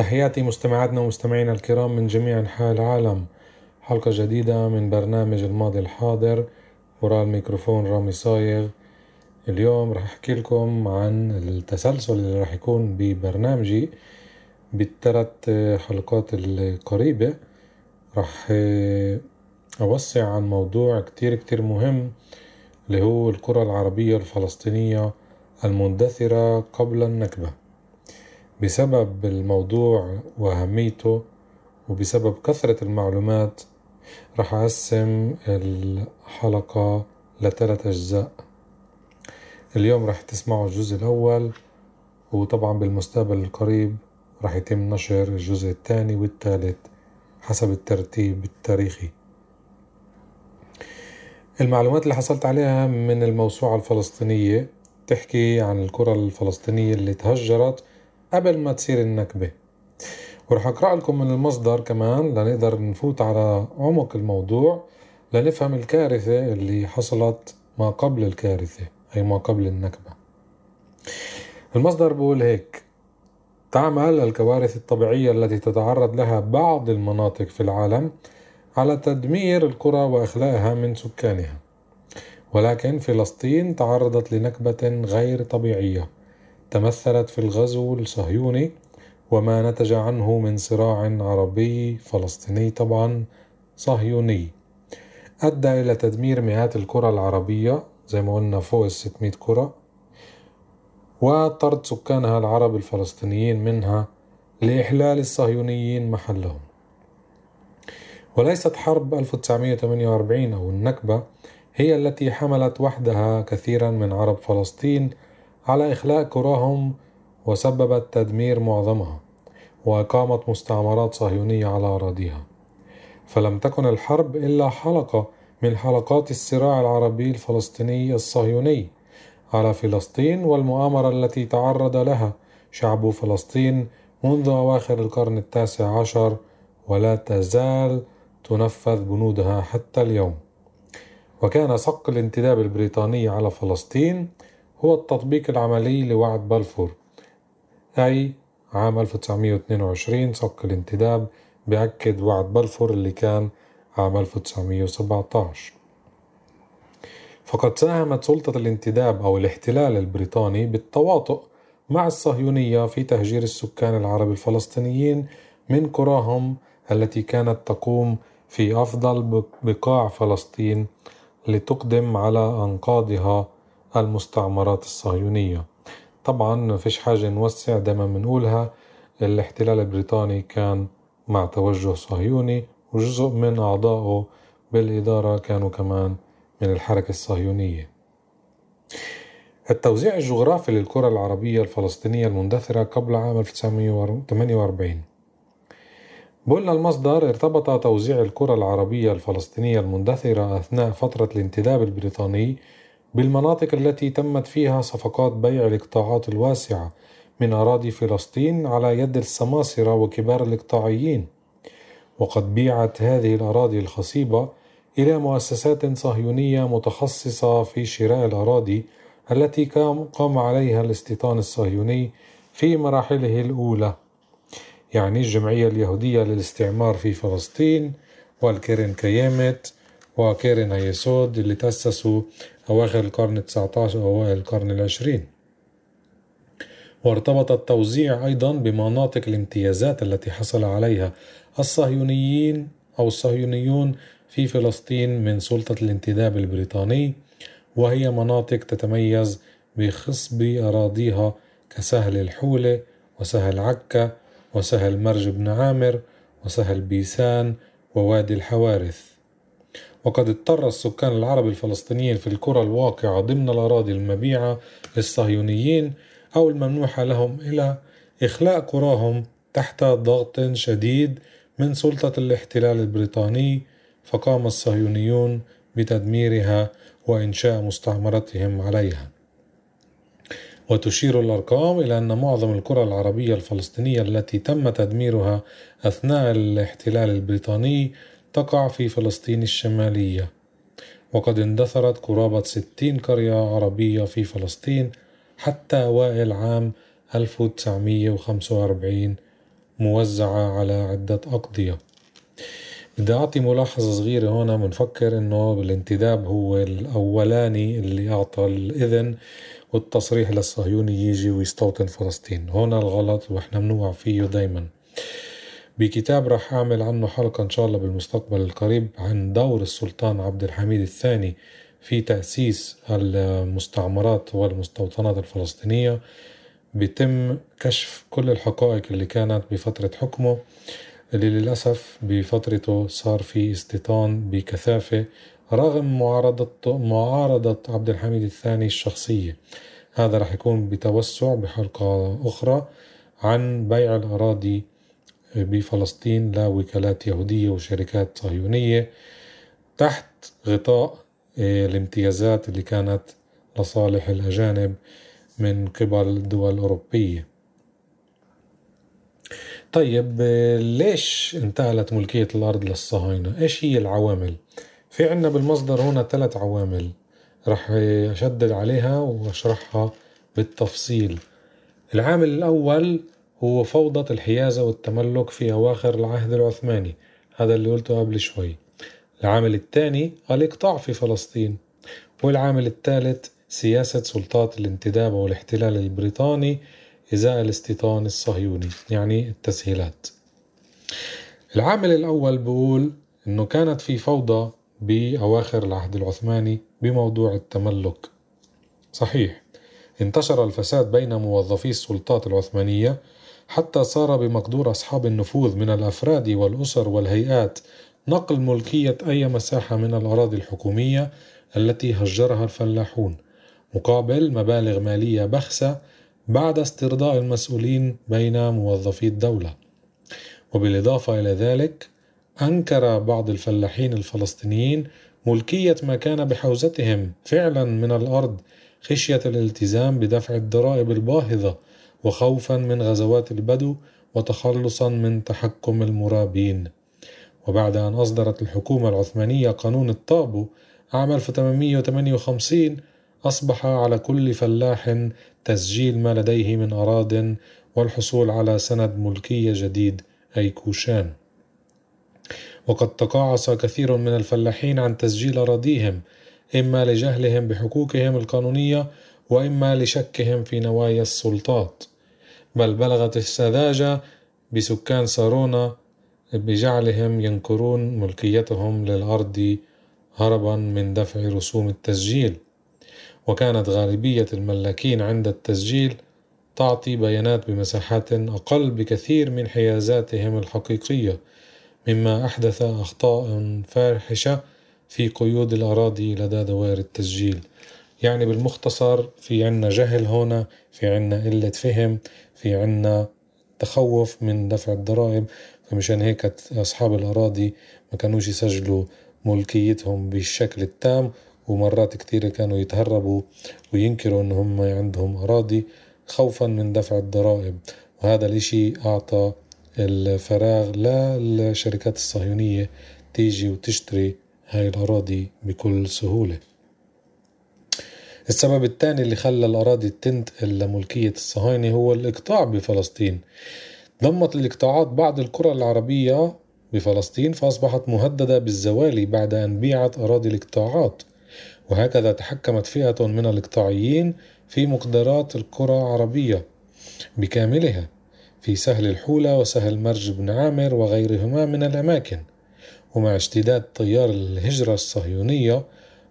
تحياتي مستمعاتنا ومستمعينا الكرام من جميع أنحاء العالم. حلقة جديدة من برنامج الماضي الحاضر. وراء الميكروفون رامي صايغ. اليوم رح أحكي لكم عن التسلسل اللي رح يكون ببرنامجي. بالثلاث حلقات القريبة رح أوسع عن موضوع كتير كتير مهم اللي هو الكرة العربية الفلسطينية المندثرة قبل النكبة. بسبب الموضوع وأهميته وبسبب كثرة المعلومات رح أقسم الحلقة لثلاث أجزاء. اليوم رح تسمعوا الجزء الأول وطبعا بالمستقبل القريب رح يتم نشر الجزء الثاني والثالث حسب الترتيب التاريخي. المعلومات اللي حصلت عليها من الموسوعة الفلسطينية تحكي عن الكرة الفلسطينية اللي تهجرت قبل ما تصير النكبة. ورح أقرأ لكم من المصدر كمان لنقدر نفوت على عمق الموضوع لنفهم الكارثة اللي حصلت ما قبل الكارثة أي ما قبل النكبة. المصدر بقول هيك تعمل الكوارث الطبيعية التي تتعرض لها بعض المناطق في العالم على تدمير القرى وإخلاءها من سكانها. ولكن فلسطين تعرضت لنكبة غير طبيعية. تمثلت في الغزو الصهيوني وما نتج عنه من صراع عربي فلسطيني طبعا صهيوني. أدى إلى تدمير مئات القرى العربية زي ما قلنا فوق ال 600 قرى وطرد سكانها العرب الفلسطينيين منها لإحلال الصهيونيين محلهم. وليست حرب 1948 أو النكبة هي التي حملت وحدها كثيرا من عرب فلسطين على إخلاء قراهم وسببت تدمير معظمها وأقامت مستعمرات صهيونية على أراضيها. فلم تكن الحرب إلا حلقة من حلقات الصراع العربي الفلسطيني الصهيوني على فلسطين والمؤامرة التي تعرض لها شعب فلسطين منذ أواخر القرن التاسع عشر ولا تزال تنفذ بنودها حتى اليوم. وكان صق الانتداب البريطاني على فلسطين هو التطبيق العملي لوعد بلفور أي عام 1922 صك الانتداب بأكد وعد بلفور اللي كان عام 1917 فقد ساهمت سلطة الانتداب أو الاحتلال البريطاني بالتواطؤ مع الصهيونية في تهجير السكان العرب الفلسطينيين من قراهم التي كانت تقوم في أفضل بقاع فلسطين لتقدم على أنقاضها المستعمرات الصهيونية. طبعا فيش حاجة نوسع دايما بنقولها الاحتلال البريطاني كان مع توجه صهيوني وجزء من أعضائه بالإدارة كانوا كمان من الحركة الصهيونية. التوزيع الجغرافي للكرة العربية الفلسطينية المندثرة قبل عام 1948 بقولنا المصدر ارتبط توزيع الكرة العربية الفلسطينية المندثرة أثناء فترة الانتداب البريطاني بالمناطق التي تمت فيها صفقات بيع الإقطاعات الواسعة من أراضي فلسطين على يد السماسرة وكبار الإقطاعيين وقد بيعت هذه الأراضي الخصيبة إلى مؤسسات صهيونية متخصصة في شراء الأراضي التي قام عليها الاستيطان الصهيوني في مراحله الأولى. يعني الجمعية اليهودية للاستعمار في فلسطين والكيرن كيامت وكيرن هيسود اللي تأسسوا أواخر القرن التسعة عشر وأوائل القرن العشرين. وارتبط التوزيع أيضا بمناطق الامتيازات التي حصل عليها الصهيونيين أو الصهيونيون في فلسطين من سلطة الانتداب البريطاني وهي مناطق تتميز بخصب أراضيها كسهل الحولة وسهل عكا وسهل مرج بن عامر وسهل بيسان ووادي الحوارث. وقد اضطر السكان العرب الفلسطينيين في القرى الواقعة ضمن الأراضي المبيعة للصهيونيين أو الممنوحة لهم إلى إخلاء قراهم تحت ضغط شديد من سلطة الاحتلال البريطاني فقام الصهيونيون بتدميرها وإنشاء مستعمرتهم عليها. وتشير الأرقام إلى أن معظم القرى العربية الفلسطينية التي تم تدميرها أثناء الاحتلال البريطاني تقع في فلسطين الشمالية. وقد اندثرت قرابة ستين قرية عربية في فلسطين حتى أوائل عام 1945 موزعة على عدة أقضية. بدي أعطي ملاحظة صغيرة هنا بنفكر إنه بالانتداب هو الأولاني اللي أعطى الإذن والتصريح للصهيوني يجي ويستوطن فلسطين. هنا الغلط وإحنا بنوقع فيه دايما. بكتاب راح أعمل عنه حلقة إن شاء الله بالمستقبل القريب عن دور السلطان عبد الحميد الثاني في تأسيس المستعمرات والمستوطنات الفلسطينية. بيتم كشف كل الحقائق اللي كانت بفترة حكمه اللي للأسف بفترته صار في استيطان بكثافة رغم معارضة معارضة عبد الحميد الثاني الشخصية. هذا رح يكون بتوسع بحلقة أخرى عن بيع الأراضي بفلسطين لوكالات يهودية وشركات صهيونية تحت غطاء آه، الامتيازات اللي كانت لصالح الأجانب من قبل الدول الأوروبية طيب آه، ليش انتقلت ملكية الأرض للصهاينة؟ إيش هي العوامل؟ في عنا بالمصدر هنا ثلاث عوامل رح أشدد عليها وأشرحها بالتفصيل العامل الأول هو فوضى الحيازة والتملك في أواخر العهد العثماني هذا اللي قلته قبل شوي. العامل الثاني الإقطاع في فلسطين والعامل الثالث سياسة سلطات الانتداب والاحتلال البريطاني إزاء الاستيطان الصهيوني يعني التسهيلات. العامل الأول بقول إنه كانت في فوضى بأواخر العهد العثماني بموضوع التملك. صحيح انتشر الفساد بين موظفي السلطات العثمانية حتى صار بمقدور أصحاب النفوذ من الأفراد والأسر والهيئات نقل ملكية أي مساحة من الأراضي الحكومية التي هجرها الفلاحون مقابل مبالغ مالية بخسة بعد استرضاء المسؤولين بين موظفي الدولة. وبالإضافة إلى ذلك أنكر بعض الفلاحين الفلسطينيين ملكية ما كان بحوزتهم فعلا من الأرض خشية الالتزام بدفع الضرائب الباهظة وخوفا من غزوات البدو وتخلصا من تحكم المرابين. وبعد أن أصدرت الحكومة العثمانية قانون الطابو عام 1858 أصبح على كل فلاح تسجيل ما لديه من أراض والحصول على سند ملكية جديد أي كوشان. وقد تقاعس كثير من الفلاحين عن تسجيل أراضيهم إما لجهلهم بحقوقهم القانونية وإما لشكهم في نوايا السلطات. بل بلغت السذاجة بسكان سارونا بجعلهم ينكرون ملكيتهم للأرض هربا من دفع رسوم التسجيل. وكانت غالبية الملاكين عند التسجيل تعطي بيانات بمساحات أقل بكثير من حيازاتهم الحقيقية مما أحدث أخطاء فاحشة في قيود الأراضي لدى دوائر التسجيل. يعني بالمختصر في عنا جهل هنا في عنا قلة فهم في عنا تخوف من دفع الضرائب. فمشان هيك أصحاب الأراضي ما كانوش يسجلوا ملكيتهم بالشكل التام ومرات كتيرة كانوا يتهربوا وينكروا إن هم عندهم أراضي خوفا من دفع الضرائب. وهذا الإشي أعطى الفراغ للشركات الصهيونية تيجي وتشتري هاي الأراضي بكل سهولة. السبب الثاني اللي خلى الأراضي تنتقل لملكية الصهاينة هو الإقطاع بفلسطين. ضمت الإقطاعات بعض القرى العربية بفلسطين فأصبحت مهددة بالزوال بعد أن بيعت أراضي الإقطاعات. وهكذا تحكمت فئة من الإقطاعيين في مقدرات القرى العربية بكاملها في سهل الحولة وسهل مرج بن عامر وغيرهما من الأماكن. ومع اشتداد تيار الهجرة الصهيونية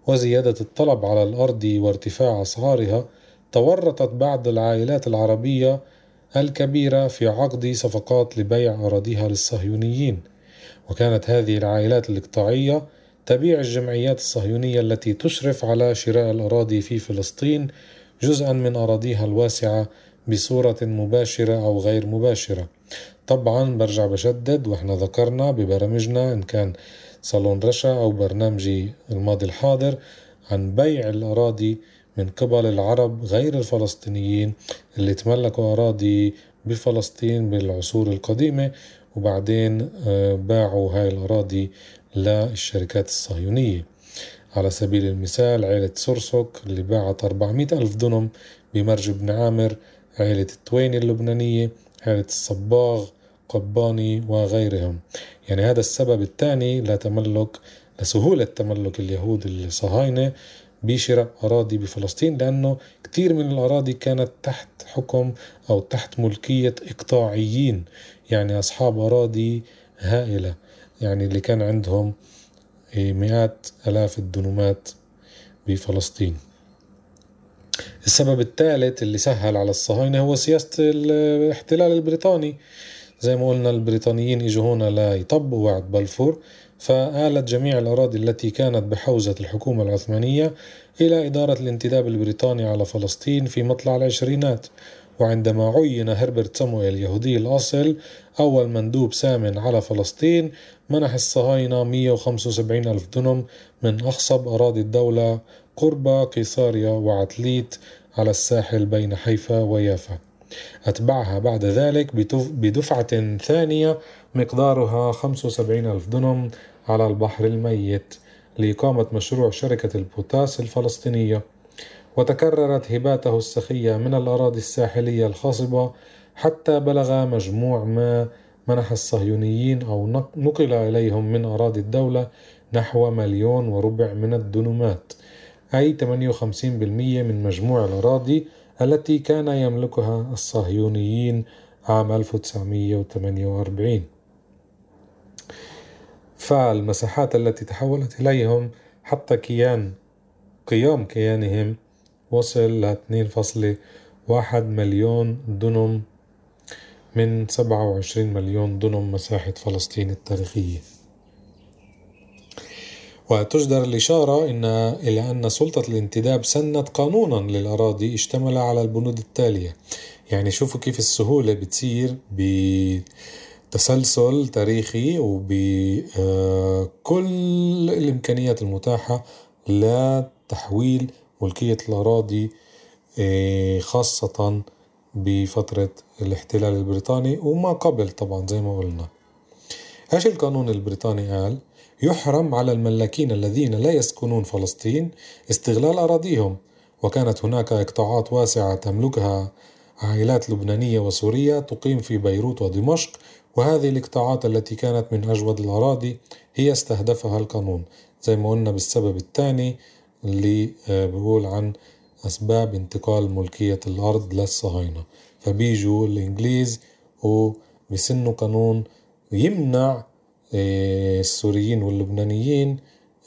وزيادة الطلب على الأرض وارتفاع أسعارها تورطت بعض العائلات العربية الكبيرة في عقد صفقات لبيع أراضيها للصهيونيين. وكانت هذه العائلات الإقطاعية تبيع الجمعيات الصهيونية التي تشرف على شراء الأراضي في فلسطين جزءا من أراضيها الواسعة بصورة مباشرة أو غير مباشرة. طبعا برجع بشدد وإحنا ذكرنا ببرامجنا إن كان صالون رشا أو برنامجي الماضي الحاضر عن بيع الأراضي من قبل العرب غير الفلسطينيين اللي تملكوا أراضي بفلسطين بالعصور القديمة وبعدين آه، باعوا هاي الأراضي للشركات الصهيونية. على سبيل المثال عيلة سرسك اللي باعت 400 ألف دنم بمرج بن عامر عيلة التويني اللبنانية عيلة الصباغ قباني وغيرهم. يعني هذا السبب الثاني لتملك لسهولة تملك اليهود الصهاينة بشراء أراضي بفلسطين لأنه كثير من الأراضي كانت تحت حكم أو تحت ملكية إقطاعيين يعني أصحاب أراضي هائلة. يعني اللي كان عندهم مئات آلاف الدنومات بفلسطين. السبب الثالث اللي سهل على الصهاينة هو سياسة الاحتلال البريطاني. زي ما قلنا البريطانيين إجوا هنا ليطبقوا وعد بلفور فآلت جميع الأراضي التي كانت بحوزة الحكومة العثمانية إلى إدارة الانتداب البريطاني على فلسطين في مطلع العشرينات. وعندما عين هربرت سامويل يهودي الأصل أول مندوب سامي على فلسطين منح الصهاينة 175 ألف دنم من أخصب أراضي الدولة قرب قيصاريا وعتليت على الساحل بين حيفا ويافا. أتبعها بعد ذلك بدفعة ثانية مقدارها 75 ألف دنم على البحر الميت لإقامة مشروع شركة البوتاس الفلسطينية. وتكررت هباته السخية من الأراضي الساحلية الخصبة حتى بلغ مجموع ما منح الصهيونيين أو نقل إليهم من أراضي الدولة نحو مليون وربع من الدنومات أي 58% من مجموع الأراضي التي كان يملكها الصهيونيين عام 1948 فالمساحات التي تحولت إليهم حتى كيان قيام كيانهم وصل ل 2.1 مليون دنم من 27 مليون دنم مساحة فلسطين التاريخية. وتجدر الإشارة إن إلى أن سلطة الانتداب سنت قانونا للأراضي اشتمل على البنود التالية. يعني شوفوا كيف السهولة بتصير بتسلسل تاريخي وبكل الإمكانيات المتاحة لتحويل ملكية الأراضي آه، خاصة بفترة الاحتلال البريطاني وما قبل طبعا زي ما قلنا. إيش القانون البريطاني قال؟ يحرم على الملاكين الذين لا يسكنون فلسطين استغلال أراضيهم. وكانت هناك إقطاعات واسعة تملكها. عائلات لبنانية وسورية تقيم في بيروت ودمشق وهذه الإقطاعات التي كانت من أجود الأراضي هي استهدفها القانون زي ما قلنا بالسبب الثاني اللي آه، بقول عن أسباب انتقال ملكية الأرض للصهاينة. فبيجوا الإنجليز وبسنوا قانون يمنع السوريين واللبنانيين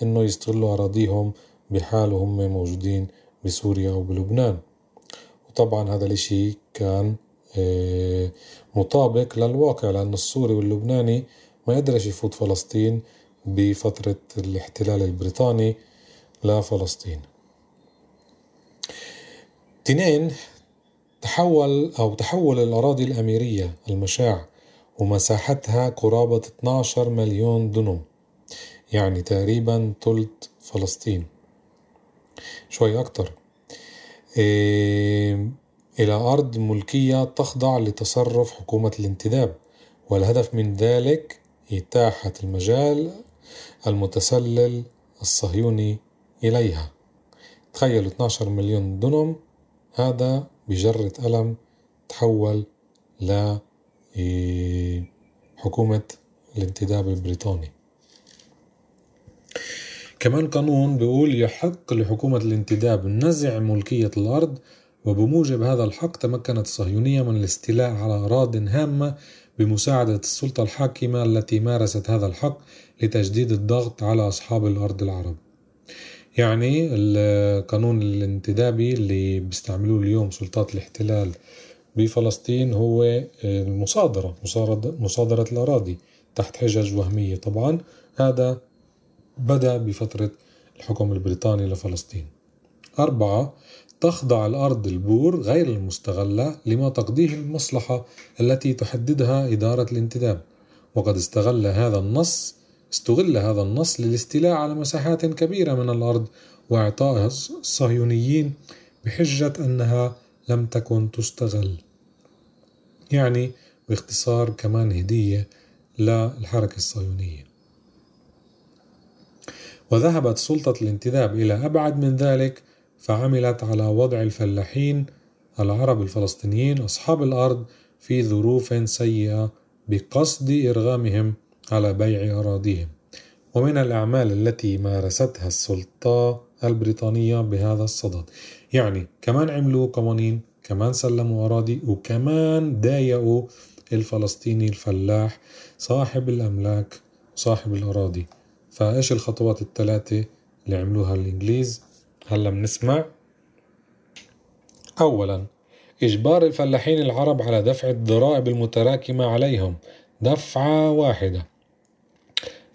إنه يستغلوا أراضيهم بحال وهم موجودين بسوريا وبلبنان. وطبعا هذا الإشي كان آه، مطابق للواقع لأن السوري واللبناني ما قدرش يفوت فلسطين بفترة الاحتلال البريطاني لفلسطين. اثنين تحول أو تحول الأراضي الأميرية المشاع ومساحتها قرابة 12 مليون دنم يعني تقريبا تلت فلسطين. شوي أكتر. إيه إلى أرض ملكية تخضع لتصرف حكومة الانتداب والهدف من ذلك إتاحة المجال المتسلل الصهيوني إليها. تخيلوا 12 مليون دنم هذا بجرة قلم تحول ل حكومة الانتداب البريطاني كمان قانون بيقول يحق لحكومة الانتداب نزع ملكية الأرض وبموجب هذا الحق تمكنت الصهيونية من الاستيلاء على أراض هامة بمساعدة السلطة الحاكمة التي مارست هذا الحق لتجديد الضغط على أصحاب الأرض العرب يعني القانون الانتدابي اللي بيستعملوه اليوم سلطات الاحتلال بفلسطين هو المصادرة مصادرة الأراضي تحت حجج وهمية طبعا. هذا بدأ بفترة الحكم البريطاني لفلسطين. أربعة تخضع الأرض البور غير المستغلة لما تقضيه المصلحة التي تحددها إدارة الانتداب. وقد استغل هذا النص استغل هذا النص للاستيلاء على مساحات كبيرة من الأرض وإعطائها الصهيونيين بحجة أنها لم تكن تستغل. يعني باختصار كمان هدية للحركة الصهيونية. وذهبت سلطة الانتداب إلى أبعد من ذلك فعملت على وضع الفلاحين العرب الفلسطينيين أصحاب الأرض في ظروف سيئة بقصد إرغامهم على بيع أراضيهم. ومن الأعمال التي مارستها السلطة البريطانية بهذا الصدد. يعني كمان عملوا قوانين كمان سلموا أراضي وكمان ضايقوا الفلسطيني الفلاح صاحب الأملاك صاحب الأراضي. فإيش الخطوات الثلاثة اللي عملوها الإنجليز؟ هلا بنسمع. أولا إجبار الفلاحين العرب على دفع الضرائب المتراكمة عليهم. دفعة واحدة.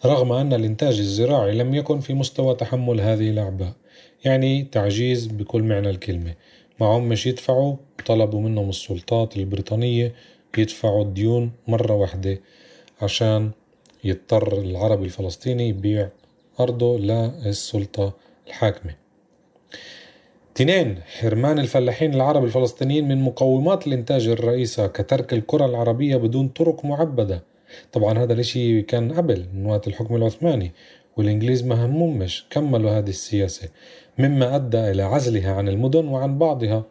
رغم أن الإنتاج الزراعي لم يكن في مستوى تحمل هذه الأعباء يعني تعجيز بكل معنى الكلمة. معهم مش يدفعوا طلبوا منهم السلطات البريطانية يدفعوا الديون مرة واحدة عشان يضطر العربي الفلسطيني يبيع أرضه للسلطة الحاكمة. اثنين حرمان الفلاحين العرب الفلسطينيين من مقومات الإنتاج الرئيسة كترك الكرة العربية بدون طرق معبدة. طبعا هذا الإشي كان قبل من وقت الحكم العثماني والإنجليز ما همهمش كملوا هذه السياسة مما أدى إلى عزلها عن المدن وعن بعضها.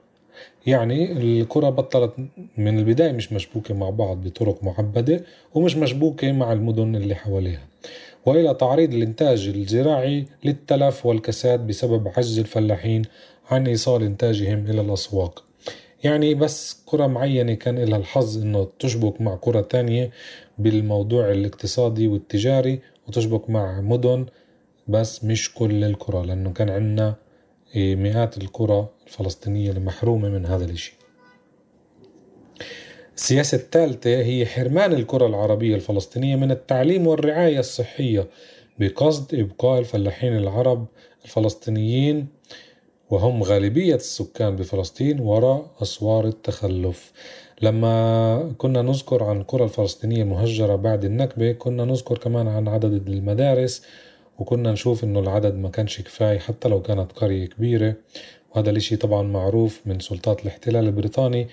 يعني الكرة بطلت من البداية مش مشبوكة مع بعض بطرق معبدة ومش مشبوكة مع المدن اللي حواليها. وإلى تعريض الإنتاج الزراعي للتلف والكساد بسبب عجز الفلاحين عن إيصال إنتاجهم إلى الأسواق. يعني بس كرة معينة كان لها الحظ إنه تشبك مع كرة تانية بالموضوع الاقتصادي والتجاري وتشبك مع مدن بس مش كل الكرة لأنه كان عندنا إيه، مئات القرى الفلسطينية المحرومة من هذا الشيء السياسة الثالثة هي حرمان الكرة العربية الفلسطينية من التعليم والرعاية الصحية بقصد إبقاء الفلاحين العرب الفلسطينيين وهم غالبية السكان بفلسطين وراء أسوار التخلف. لما كنا نذكر عن القرى الفلسطينية المهجرة بعد النكبة كنا نذكر كمان عن عدد المدارس وكنا نشوف إنه العدد ما كانش كفاية حتى لو كانت قرية كبيرة. وهذا الإشي طبعا معروف من سلطات الاحتلال البريطاني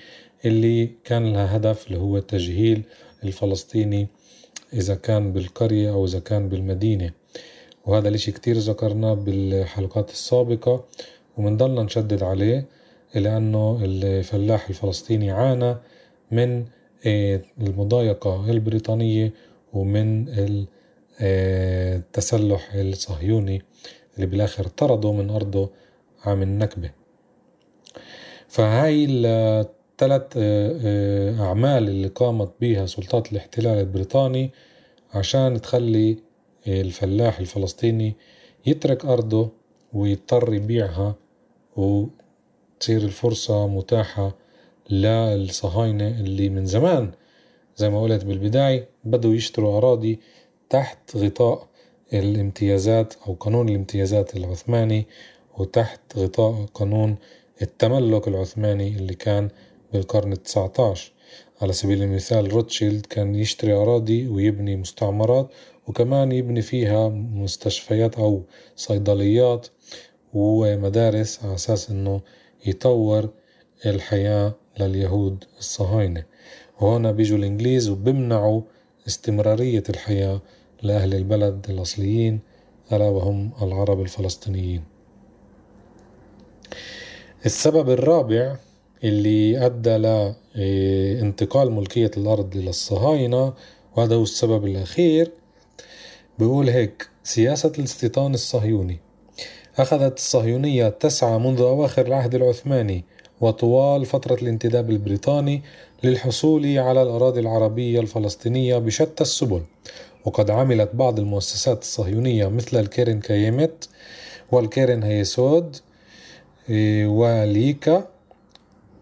اللي كان لها هدف اللي هو تجهيل الفلسطيني إذا كان بالقرية أو إذا كان بالمدينة. وهذا الإشي كتير ذكرناه بالحلقات السابقة ومنضلنا نشدد عليه لأنه الفلاح الفلسطيني عانى من آه، المضايقة البريطانية ومن التسلح الصهيوني اللي بالآخر طرده من أرضه عام النكبة. فهاي الثلاث آه، آه، أعمال اللي قامت بها سلطات الاحتلال البريطاني عشان تخلي الفلاح الفلسطيني يترك أرضه ويضطر يبيعها وتصير الفرصة متاحة للصهاينة اللي من زمان. زي ما قلت بالبداية بدوا يشتروا أراضي تحت غطاء الامتيازات أو قانون الامتيازات العثماني وتحت غطاء قانون التملك العثماني اللي كان بالقرن التسعة عشر على سبيل المثال روتشيلد كان يشتري أراضي ويبني مستعمرات وكمان يبني فيها مستشفيات أو صيدليات ومدارس على أساس إنه يطور الحياة لليهود الصهاينة. وهنا بيجوا الإنجليز وبمنعوا استمرارية الحياة لأهل البلد الأصليين ألا وهم العرب الفلسطينيين. السبب الرابع اللي أدى لانتقال ملكية الأرض للصهاينة وهذا هو السبب الأخير. بيقول هيك سياسة الاستيطان الصهيوني. أخذت الصهيونية تسعى منذ أواخر العهد العثماني وطوال فترة الانتداب البريطاني للحصول على الأراضي العربية الفلسطينية بشتى السبل. وقد عملت بعض المؤسسات الصهيونية مثل الكيرن كايمت والكيرن هيسود إيه، وليكا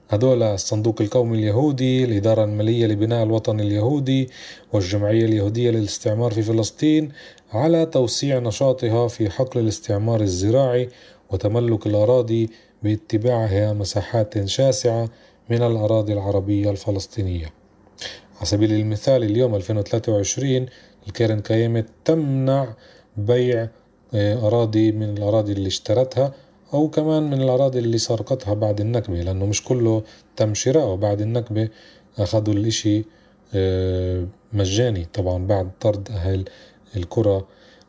هذول الصندوق القومي اليهودي الإدارة المالية لبناء الوطن اليهودي والجمعية اليهودية للاستعمار في فلسطين على توسيع نشاطها في حقل الاستعمار الزراعي وتملك الأراضي باتباعها مساحات شاسعة من الأراضي العربية الفلسطينية. على سبيل المثال اليوم 2023 الكيرن كايمة تمنع بيع آه، أراضي من الأراضي اللي اشترتها أو كمان من الأراضي اللي سرقتها بعد النكبة لأنه مش كله تم شراءه. بعد النكبة أخذوا الإشي آه، مجاني طبعا بعد طرد أهل القرى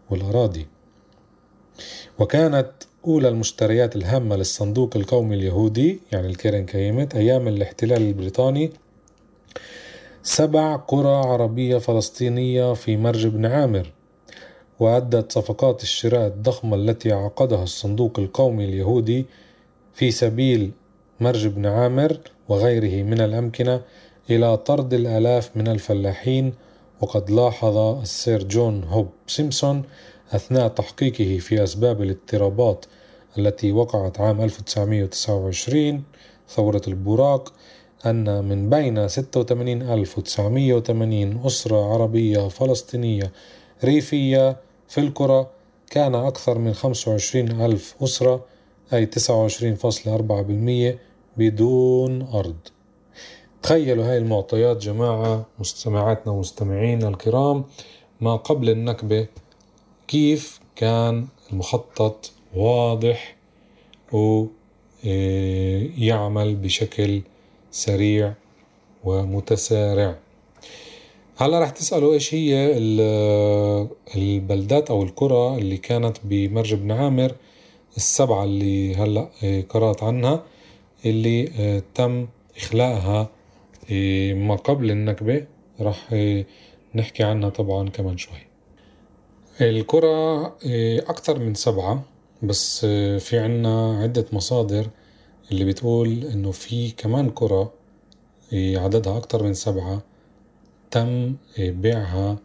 والأراضي. وكانت أولى المشتريات الهامة للصندوق القومي اليهودي يعني الكيرن كيمت أيام الاحتلال البريطاني سبع قرى عربية فلسطينية في مرج بن عامر وأدت صفقات الشراء الضخمة التي عقدها الصندوق القومي اليهودي في سبيل مرج بن عامر وغيره من الأمكنة إلى طرد الآلاف من الفلاحين وقد لاحظ السير جون هوب سيمسون أثناء تحقيقه في أسباب الاضطرابات التي وقعت عام 1929 ثورة البراق أن من بين 86980 أسرة عربية فلسطينية ريفية في القرى كان أكثر من 25 ألف أسرة أي 29.4% بدون أرض. تخيلوا هاي المعطيات جماعة مستمعاتنا ومستمعينا الكرام ما قبل النكبة كيف كان المخطط واضح ويعمل بشكل سريع ومتسارع. هلا رح تسألوا إيش هي البلدات أو القرى اللي كانت بمرج بن عامر السبعة اللي هلا قرأت عنها اللي تم إخلاءها ما قبل النكبة. رح نحكي عنها طبعا كمان شوي. القرى أكثر من سبعة بس في عنا عدة مصادر اللي بتقول إنه في كمان قرى عددها أكثر من سبعة تم بيعها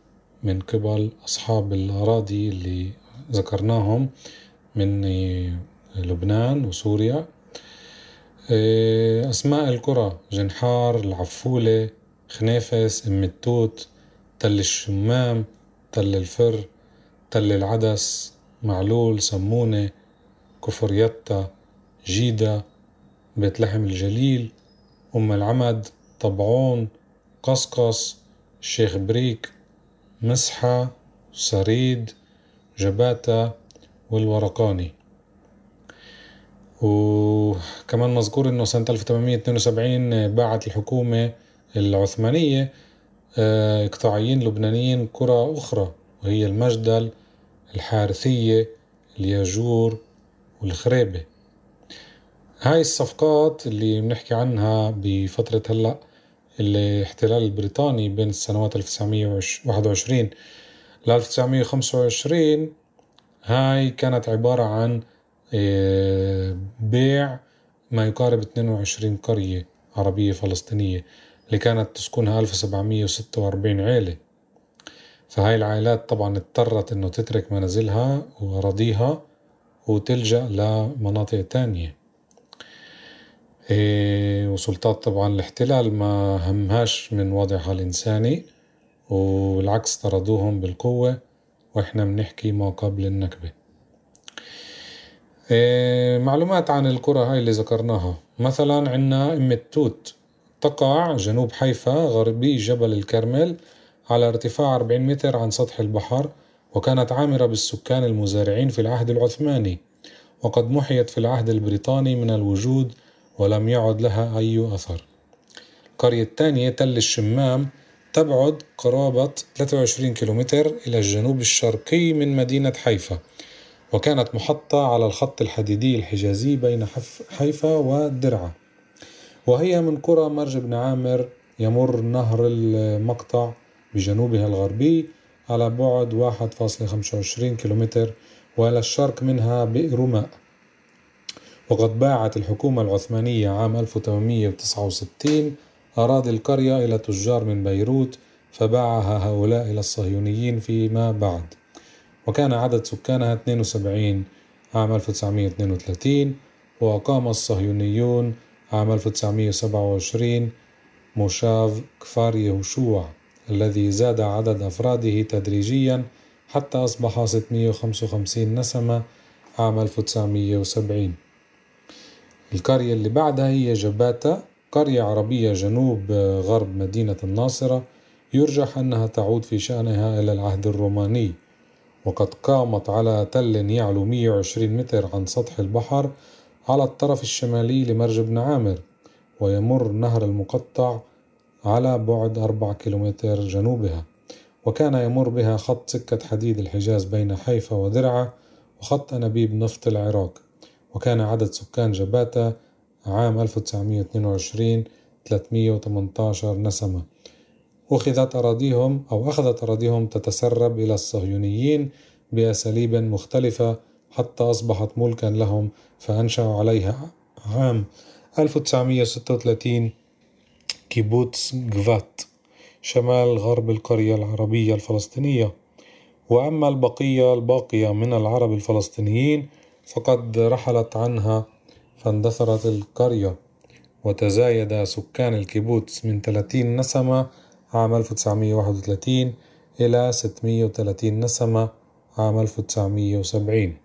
من قبل أصحاب الأراضي اللي ذكرناهم من لبنان وسوريا. أسماء القرى جنحار العفولة خنافس أم التوت تل الشمام تل الفر تل العدس معلول سمونة كفر يتا جيدا بيت لحم الجليل أم العمد طبعون قصقص الشيخ بريك مسحة سريد جباتة والورقاني. وكمان مذكور إنه سنة 1872 باعت الحكومة العثمانية آه، اقطاعيين لبنانيين قرى أخرى. وهي المجدل الحارثية الياجور والخريبة. هاي الصفقات اللي بنحكي عنها بفترة هلأ الاحتلال البريطاني بين السنوات 1921 ل 1925 هاي كانت عبارة عن آه، بيع ما يقارب 22 قرية عربية فلسطينية اللي كانت تسكنها 1746 عيلة. فهاي العائلات طبعا اضطرت إنه تترك منازلها وأراضيها وتلجأ لمناطق تانية. إيه وسلطات طبعا الاحتلال ما همهاش من وضعها الإنساني والعكس طردوهم بالقوة وإحنا بنحكي ما قبل النكبة. إيه معلومات عن القرى هاي اللي ذكرناها. مثلا عنا أم التوت تقع جنوب حيفا غربي جبل الكرمل على ارتفاع 40 متر عن سطح البحر وكانت عامرة بالسكان المزارعين في العهد العثماني وقد محيت في العهد البريطاني من الوجود ولم يعد لها أي أثر. القرية الثانية تل الشمام تبعد قرابة 23 كيلومتر إلى الجنوب الشرقي من مدينة حيفا وكانت محطة على الخط الحديدي الحجازي بين حيفا والدرعا وهي من قرى مرج بن عامر يمر نهر المقطع بجنوبها الغربي على بعد 1.25 كيلومتر وإلى الشرق منها بئر ماء وقد باعت الحكومة العثمانية عام 1869 أراضي القرية إلى تجار من بيروت فباعها هؤلاء إلى الصهيونيين فيما بعد. وكان عدد سكانها 72 عام 1932 وأقام الصهيونيون عام 1927 موشاف كفار يهوشوع. الذي زاد عدد أفراده تدريجيا حتى أصبح 655 نسمة عام 1970 القرية اللي بعدها هي جباتا قرية عربية جنوب غرب مدينة الناصرة. يرجح أنها تعود في شأنها إلى العهد الروماني. وقد قامت على تل يعلو 120 متر عن سطح البحر على الطرف الشمالي لمرج بن عامر ويمر نهر المقطع على بعد أربع كيلومتر جنوبها وكان يمر بها خط سكة حديد الحجاز بين حيفا ودرعا وخط أنابيب نفط العراق وكان عدد سكان جباتا عام 1922 318 نسمة. أخذت أراضيهم أو أخذت أراضيهم تتسرب إلى الصهيونيين بأساليب مختلفة حتى أصبحت ملكا لهم فأنشأوا عليها عام 1936 كيبوتس جفات شمال غرب القرية العربية الفلسطينية. وأما البقية الباقية من العرب الفلسطينيين فقد رحلت عنها فاندثرت القرية. وتزايد سكان الكيبوتس من 30 نسمة عام 1931 إلى 630 نسمة عام 1970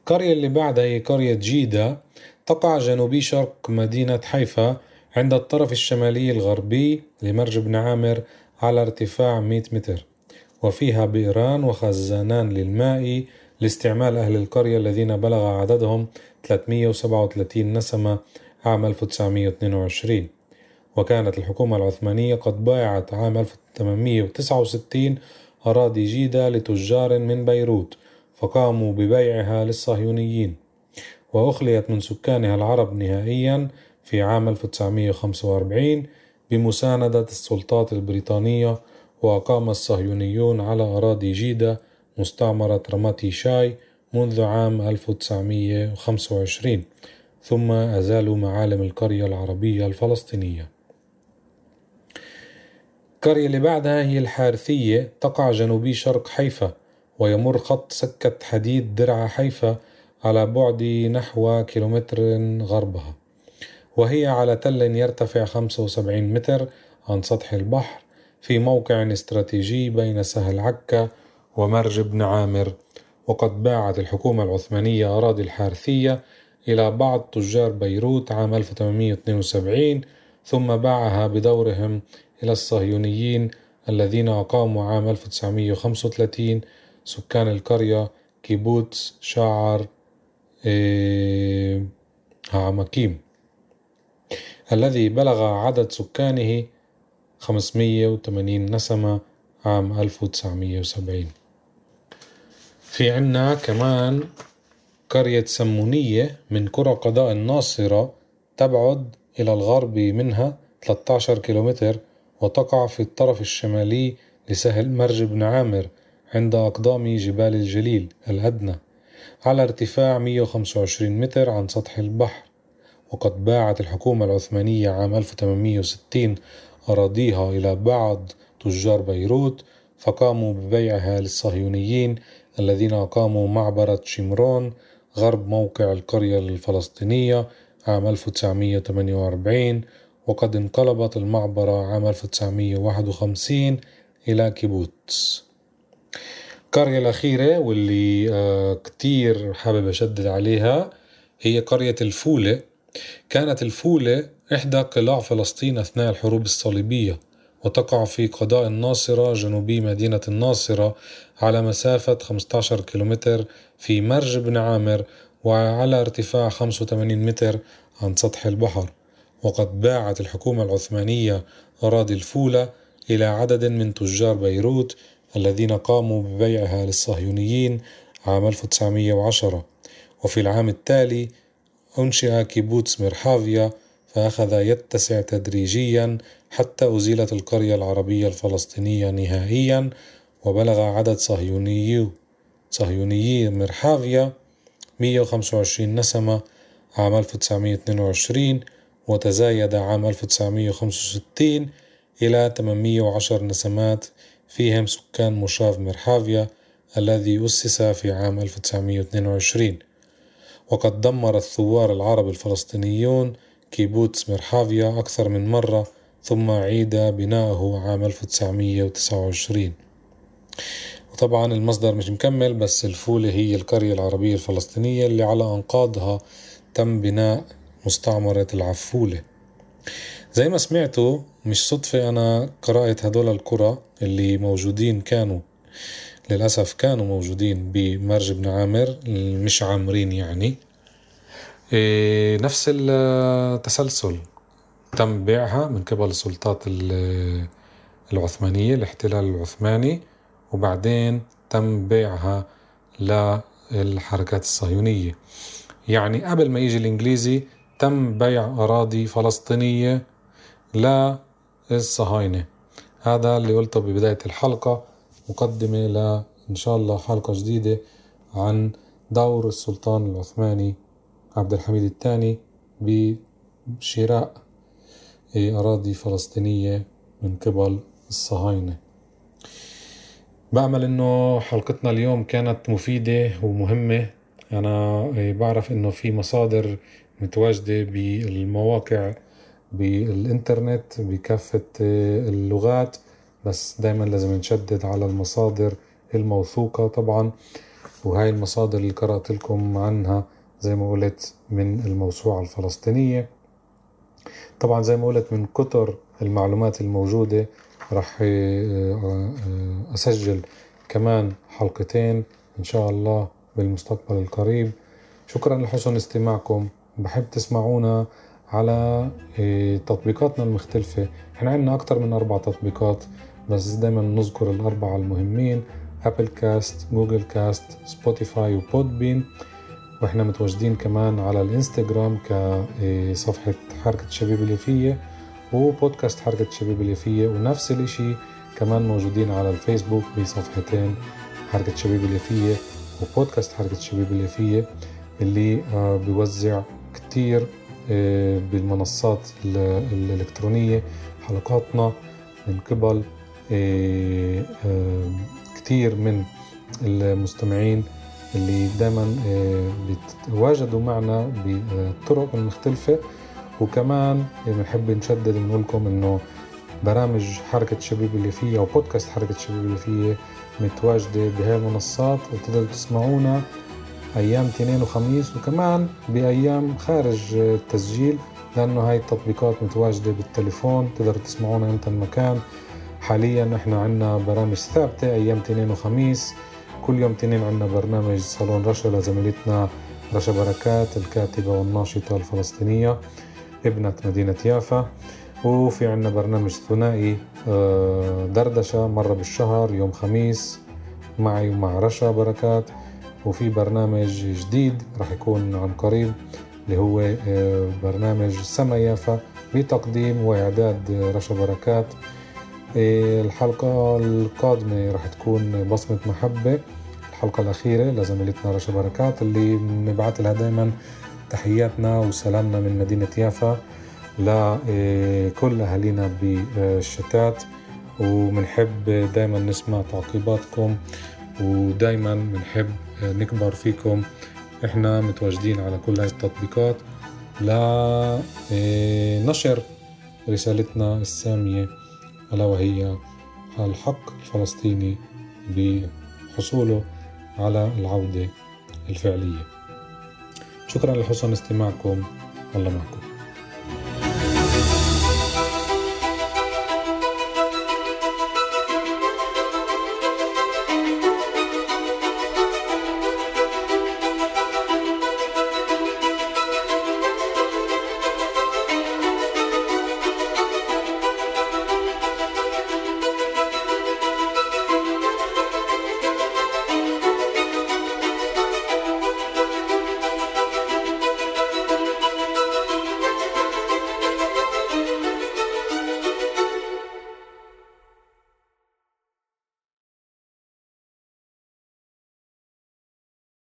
القرية اللي بعدها هي قرية جيدة. تقع جنوبي شرق مدينة حيفا عند الطرف الشمالي الغربي لمرج بن عامر على ارتفاع 100 متر. وفيها بئران وخزانان للماء لاستعمال أهل القرية الذين بلغ عددهم 337 نسمة عام 1922 وكانت الحكومة العثمانية قد بايعت عام 1869 أراضي جيدة لتجار من بيروت فقاموا ببيعها للصهيونيين. وأخليت من سكانها العرب نهائيا في عام 1945 بمساندة السلطات البريطانية وأقام الصهيونيون على أراضي جيدة مستعمرة رماتي شاي منذ عام 1925 ثم أزالوا معالم القرية العربية الفلسطينية. القرية اللي بعدها هي الحارثية تقع جنوبي شرق حيفا ويمر خط سكة حديد درعا حيفا على بعد نحو كيلومتر غربها. وهي على تل يرتفع 75 متر عن سطح البحر في موقع استراتيجي بين سهل عكا ومرج بن عامر. وقد باعت الحكومة العثمانية أراضي الحارثية إلى بعض تجار بيروت عام 1872 ثم باعها بدورهم إلى الصهيونيين الذين أقاموا عام 1935 سكان القرية كيبوتس شاعر إيه عمكيم الذي بلغ عدد سكانه 580 نسمة عام 1970 في عنا كمان قرية سمونية من قرى قضاء الناصرة تبعد إلى الغرب منها 13 كيلومتر وتقع في الطرف الشمالي لسهل مرج بن عامر عند أقدام جبال الجليل الأدنى على ارتفاع 125 متر عن سطح البحر. وقد باعت الحكومة العثمانية عام 1860 أراضيها إلى بعض تجار بيروت فقاموا ببيعها للصهيونيين الذين أقاموا معبرة شيمرون غرب موقع القرية الفلسطينية عام 1948 وقد انقلبت المعبرة عام 1951 إلى كيبوتس. القرية الأخيرة واللي آه، كتير حابب أشدد عليها هي قرية الفولة. كانت الفولة إحدى قلاع فلسطين أثناء الحروب الصليبية وتقع في قضاء الناصرة جنوبي مدينة الناصرة على مسافة 15 كيلومتر في مرج بن عامر وعلى ارتفاع 85 متر عن سطح البحر. وقد باعت الحكومة العثمانية أراضي الفولة إلى عدد من تجار بيروت الذين قاموا ببيعها للصهيونيين عام 1910 وفي العام التالي أنشئ كيبوتس مرحافيا فأخذ يتسع تدريجيا حتى أزيلت القرية العربية الفلسطينية نهائيا وبلغ عدد صهيونيو صهيونيي مرحافيا 125 نسمة عام 1922 وتزايد عام 1965 إلى 810 نسمات فيهم سكان مشاف مرحافيا الذي أسس في عام 1922 وقد دمر الثوار العرب الفلسطينيون كيبوتس مرحافيا أكثر من مرة ثم عيد بناؤه عام 1929 وطبعا المصدر مش مكمل بس الفولة هي القرية العربية الفلسطينية اللي على أنقاضها تم بناء مستعمرة العفولة. زي ما سمعتوا مش صدفة أنا قرأت هدول القرى اللي موجودين كانوا. للأسف كانوا موجودين بمرج بن عامر مش عامرين يعني. إيه نفس التسلسل تم بيعها من قبل السلطات العثمانية الاحتلال العثماني وبعدين تم بيعها للحركات الصهيونية. يعني قبل ما يجي الإنجليزي تم بيع أراضي فلسطينية للصهاينة. هذا اللي قلته ببداية الحلقة. مقدمة ل إن شاء الله حلقة جديدة عن دور السلطان العثماني عبد الحميد الثاني بشراء أراضي فلسطينية من قبل الصهاينة. بأمل إنه حلقتنا اليوم كانت مفيدة ومهمة. أنا بعرف إنه في مصادر متواجدة بالمواقع بالإنترنت بكافة اللغات. بس دايما لازم نشدد على المصادر الموثوقة طبعا وهاي المصادر اللي قرأت لكم عنها زي ما قلت من الموسوعة الفلسطينية. طبعا زي ما قلت من كتر المعلومات الموجودة راح أسجل كمان حلقتين إن شاء الله بالمستقبل القريب. شكرا لحسن استماعكم. بحب تسمعونا على تطبيقاتنا المختلفة. إحنا عندنا أكتر من أربع تطبيقات. بس دايما نذكر الأربعة المهمين Apple Cast Google Cast Spotify و Podbean وإحنا متواجدين كمان على الإنستغرام كصفحة حركة الشبيبة اليافية وبودكاست حركة الشبيب اليافية ونفس الإشي كمان موجودين على الفيسبوك بصفحتين حركة الشبيب اليافية وبودكاست حركة الشبيب اليافية اللي بيوزع كتير بالمنصات الإلكترونية حلقاتنا من قبل كتير من المستمعين اللي دائما بيتواجدوا معنا بطرق المختلفة وكمان بنحب نشدد نقول لكم إنه برامج حركة شبيب اللي فيها أو بودكاست حركة شبيب اللي فيها متواجدة بهاي المنصات وتقدروا تسمعونا أيام اثنين وخميس وكمان بأيام خارج التسجيل لأنه هاي التطبيقات متواجدة بالتليفون تقدروا تسمعونا أنت المكان. حاليا إحنا عنا برامج ثابتة أيام اثنين وخميس. كل يوم تنين عنا برنامج صالون رشا لزميلتنا رشا بركات الكاتبة والناشطة الفلسطينية ابنة مدينة يافا. وفي عنا برنامج ثنائي دردشة مرة بالشهر يوم خميس معي ومع رشا بركات. وفي برنامج جديد راح يكون عن قريب اللي هو برنامج سما يافا بتقديم وإعداد رشا بركات. الحلقة القادمة راح تكون بصمة محبة. الحلقة الأخيرة لزميلتنا رشا بركات اللي بنبعث لها دايما تحياتنا وسلامنا من مدينة يافا لكل أهالينا بالشتات. وبنحب دايما نسمع تعقيباتكم ودايما بنحب نكبر فيكم. إحنا متواجدين على كل هاي التطبيقات. لنشر رسالتنا السامية. ألا وهي الحق الفلسطيني بحصوله على العودة الفعلية. شكرا لحسن استماعكم. الله معكم.